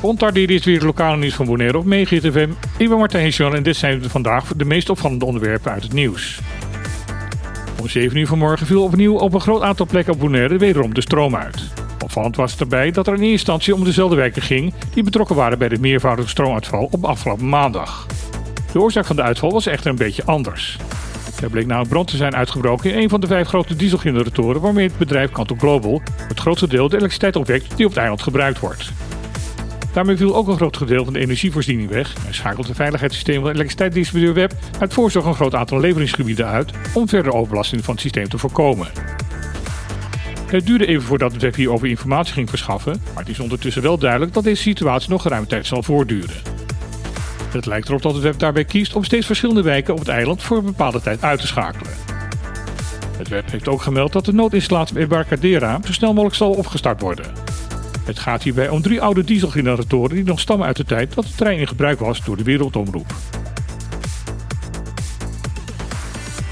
Ontardeer is weer het lokale nieuws van Bonaire op FM. Ik ben Martijn Jean en dit zijn vandaag de meest opvallende onderwerpen uit het nieuws. Om 7 uur vanmorgen viel opnieuw op een groot aantal plekken op Bonaire wederom de stroom uit. Opvallend was erbij dat er in eerste instantie om dezelfde wijken ging die betrokken waren bij de meervoudige stroomuitval op afgelopen maandag. De oorzaak van de uitval was echter een beetje anders. Er bleek nou een brand te zijn uitgebroken in een van de vijf grote dieselgeneratoren waarmee het bedrijf Canto Global het grootste deel de elektriciteit opwekt die op het eiland gebruikt wordt. Daarmee viel ook een groot gedeelte van de energievoorziening weg en schakelt het veiligheidssysteem van elektriciteitsdistributeur Web uit voorzorg een groot aantal leveringsgebieden uit om verder overbelasting van het systeem te voorkomen. Het duurde even voordat het web hierover informatie ging verschaffen, maar het is ondertussen wel duidelijk dat deze situatie nog geruime tijd zal voortduren. Het lijkt erop dat het web daarbij kiest om steeds verschillende wijken op het eiland voor een bepaalde tijd uit te schakelen. Het web heeft ook gemeld dat de noodinstallatie bij Barcadera zo snel mogelijk zal opgestart worden. Het gaat hierbij om drie oude dieselgeneratoren die nog stammen uit de tijd dat de trein in gebruik was door de Wereldomroep.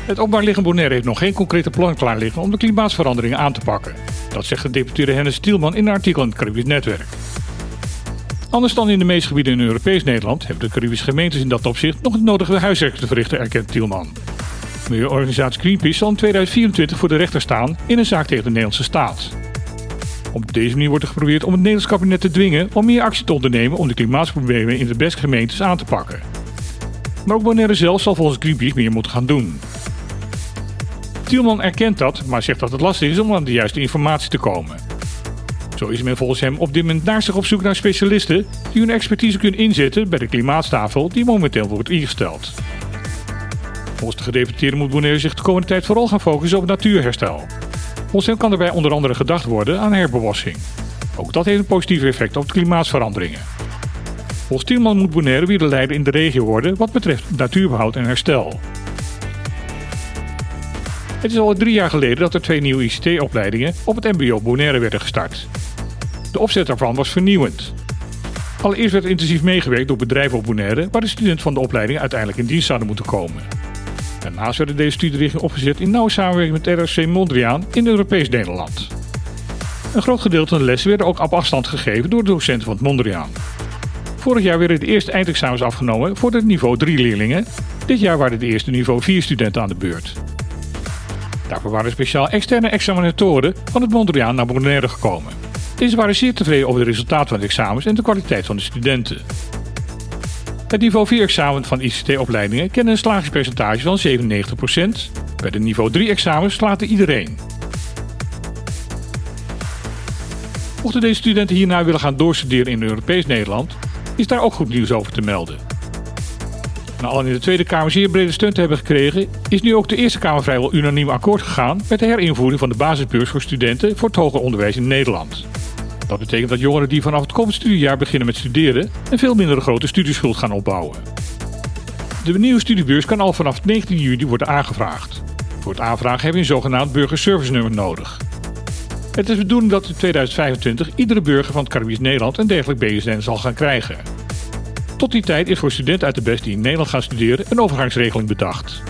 Het Openbaar Liggen Bonaire heeft nog geen concrete plan klaar liggen om de klimaatsveranderingen aan te pakken. Dat zegt de deputeerde Hennis Stielman in een artikel in het Caribisch Netwerk. Anders dan in de meeste gebieden in Europees Nederland hebben de Caribische gemeentes in dat opzicht nog het nodige huiswerk te verrichten, erkent Tielman. Milieuorganisatie Greenpeace zal in 2024 voor de rechter staan in een zaak tegen de Nederlandse staat. Op deze manier wordt er geprobeerd om het Nederlands kabinet te dwingen om meer actie te ondernemen om de klimaatproblemen in de beste gemeentes aan te pakken. Maar ook Bonaire zelf zal volgens Greenpeace meer moeten gaan doen. Tielman erkent dat, maar zegt dat het lastig is om aan de juiste informatie te komen. Zo is men volgens hem op dit moment naar zich op zoek naar specialisten die hun expertise kunnen inzetten bij de klimaatstafel die momenteel wordt ingesteld. Volgens de gedeputeerde moet Bonaire zich de komende tijd vooral gaan focussen op natuurherstel. Volgens hem kan erbij onder andere gedacht worden aan herbewassing. Ook dat heeft een positief effect op de klimaatsveranderingen. Volgens Tielman moet Bonaire weer de leider in de regio worden wat betreft natuurbehoud en herstel. Het is al drie jaar geleden dat er twee nieuwe ICT-opleidingen op het MBO Bonaire werden gestart. De opzet daarvan was vernieuwend. Allereerst werd intensief meegewerkt door bedrijven op Bonaire, waar de studenten van de opleiding uiteindelijk in dienst zouden moeten komen. Daarnaast werden deze studierichtingen opgezet in nauwe samenwerking met RSC Mondriaan in Europees Nederland. Een groot gedeelte van de lessen werden ook op afstand gegeven door de docenten van het Mondriaan. Vorig jaar werden de eerste eindexamens afgenomen voor de niveau 3 leerlingen. Dit jaar waren de eerste niveau 4 studenten aan de beurt. Daarvoor waren speciaal externe examinatoren van het Mondriaan naar Bonaire gekomen. Deze waren zeer tevreden over de resultaten van de examens en de kwaliteit van de studenten. Het niveau 4-examen van ICT-opleidingen kent een slagingspercentage van 97%. Bij de niveau 3-examens slaat iedereen. Mochten deze studenten hierna willen gaan doorstuderen in Europees Nederland, is daar ook goed nieuws over te melden. Na al in de Tweede Kamer zeer brede steun te hebben gekregen, is nu ook de Eerste Kamer vrijwel unaniem akkoord gegaan met de herinvoering van de basisbeurs voor studenten voor het hoger onderwijs in Nederland. Dat betekent dat jongeren die vanaf het komend studiejaar beginnen met studeren een veel minder grote studieschuld gaan opbouwen. De nieuwe studiebeurs kan al vanaf 19 juli worden aangevraagd. Voor het aanvragen heb je een zogenaamd burgerservice nummer nodig. Het is de bedoeling dat in 2025 iedere burger van het Caribisch Nederland een dergelijk BSN zal gaan krijgen. Tot die tijd is voor studenten uit de best die in Nederland gaan studeren een overgangsregeling bedacht.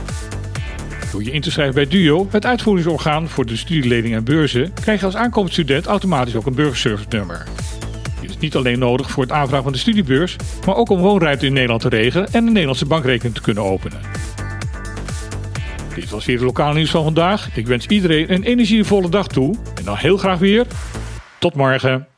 Door je in te schrijven bij DUO, het uitvoeringsorgaan voor de studieleningen en beurzen, krijg je als aankomend student automatisch ook een burgerservice nummer. Dit is niet alleen nodig voor het aanvragen van de studiebeurs, maar ook om woonruimte in Nederland te regelen en een Nederlandse bankrekening te kunnen openen. Dit was weer het lokale nieuws van vandaag. Ik wens iedereen een energievolle dag toe en dan heel graag weer. Tot morgen.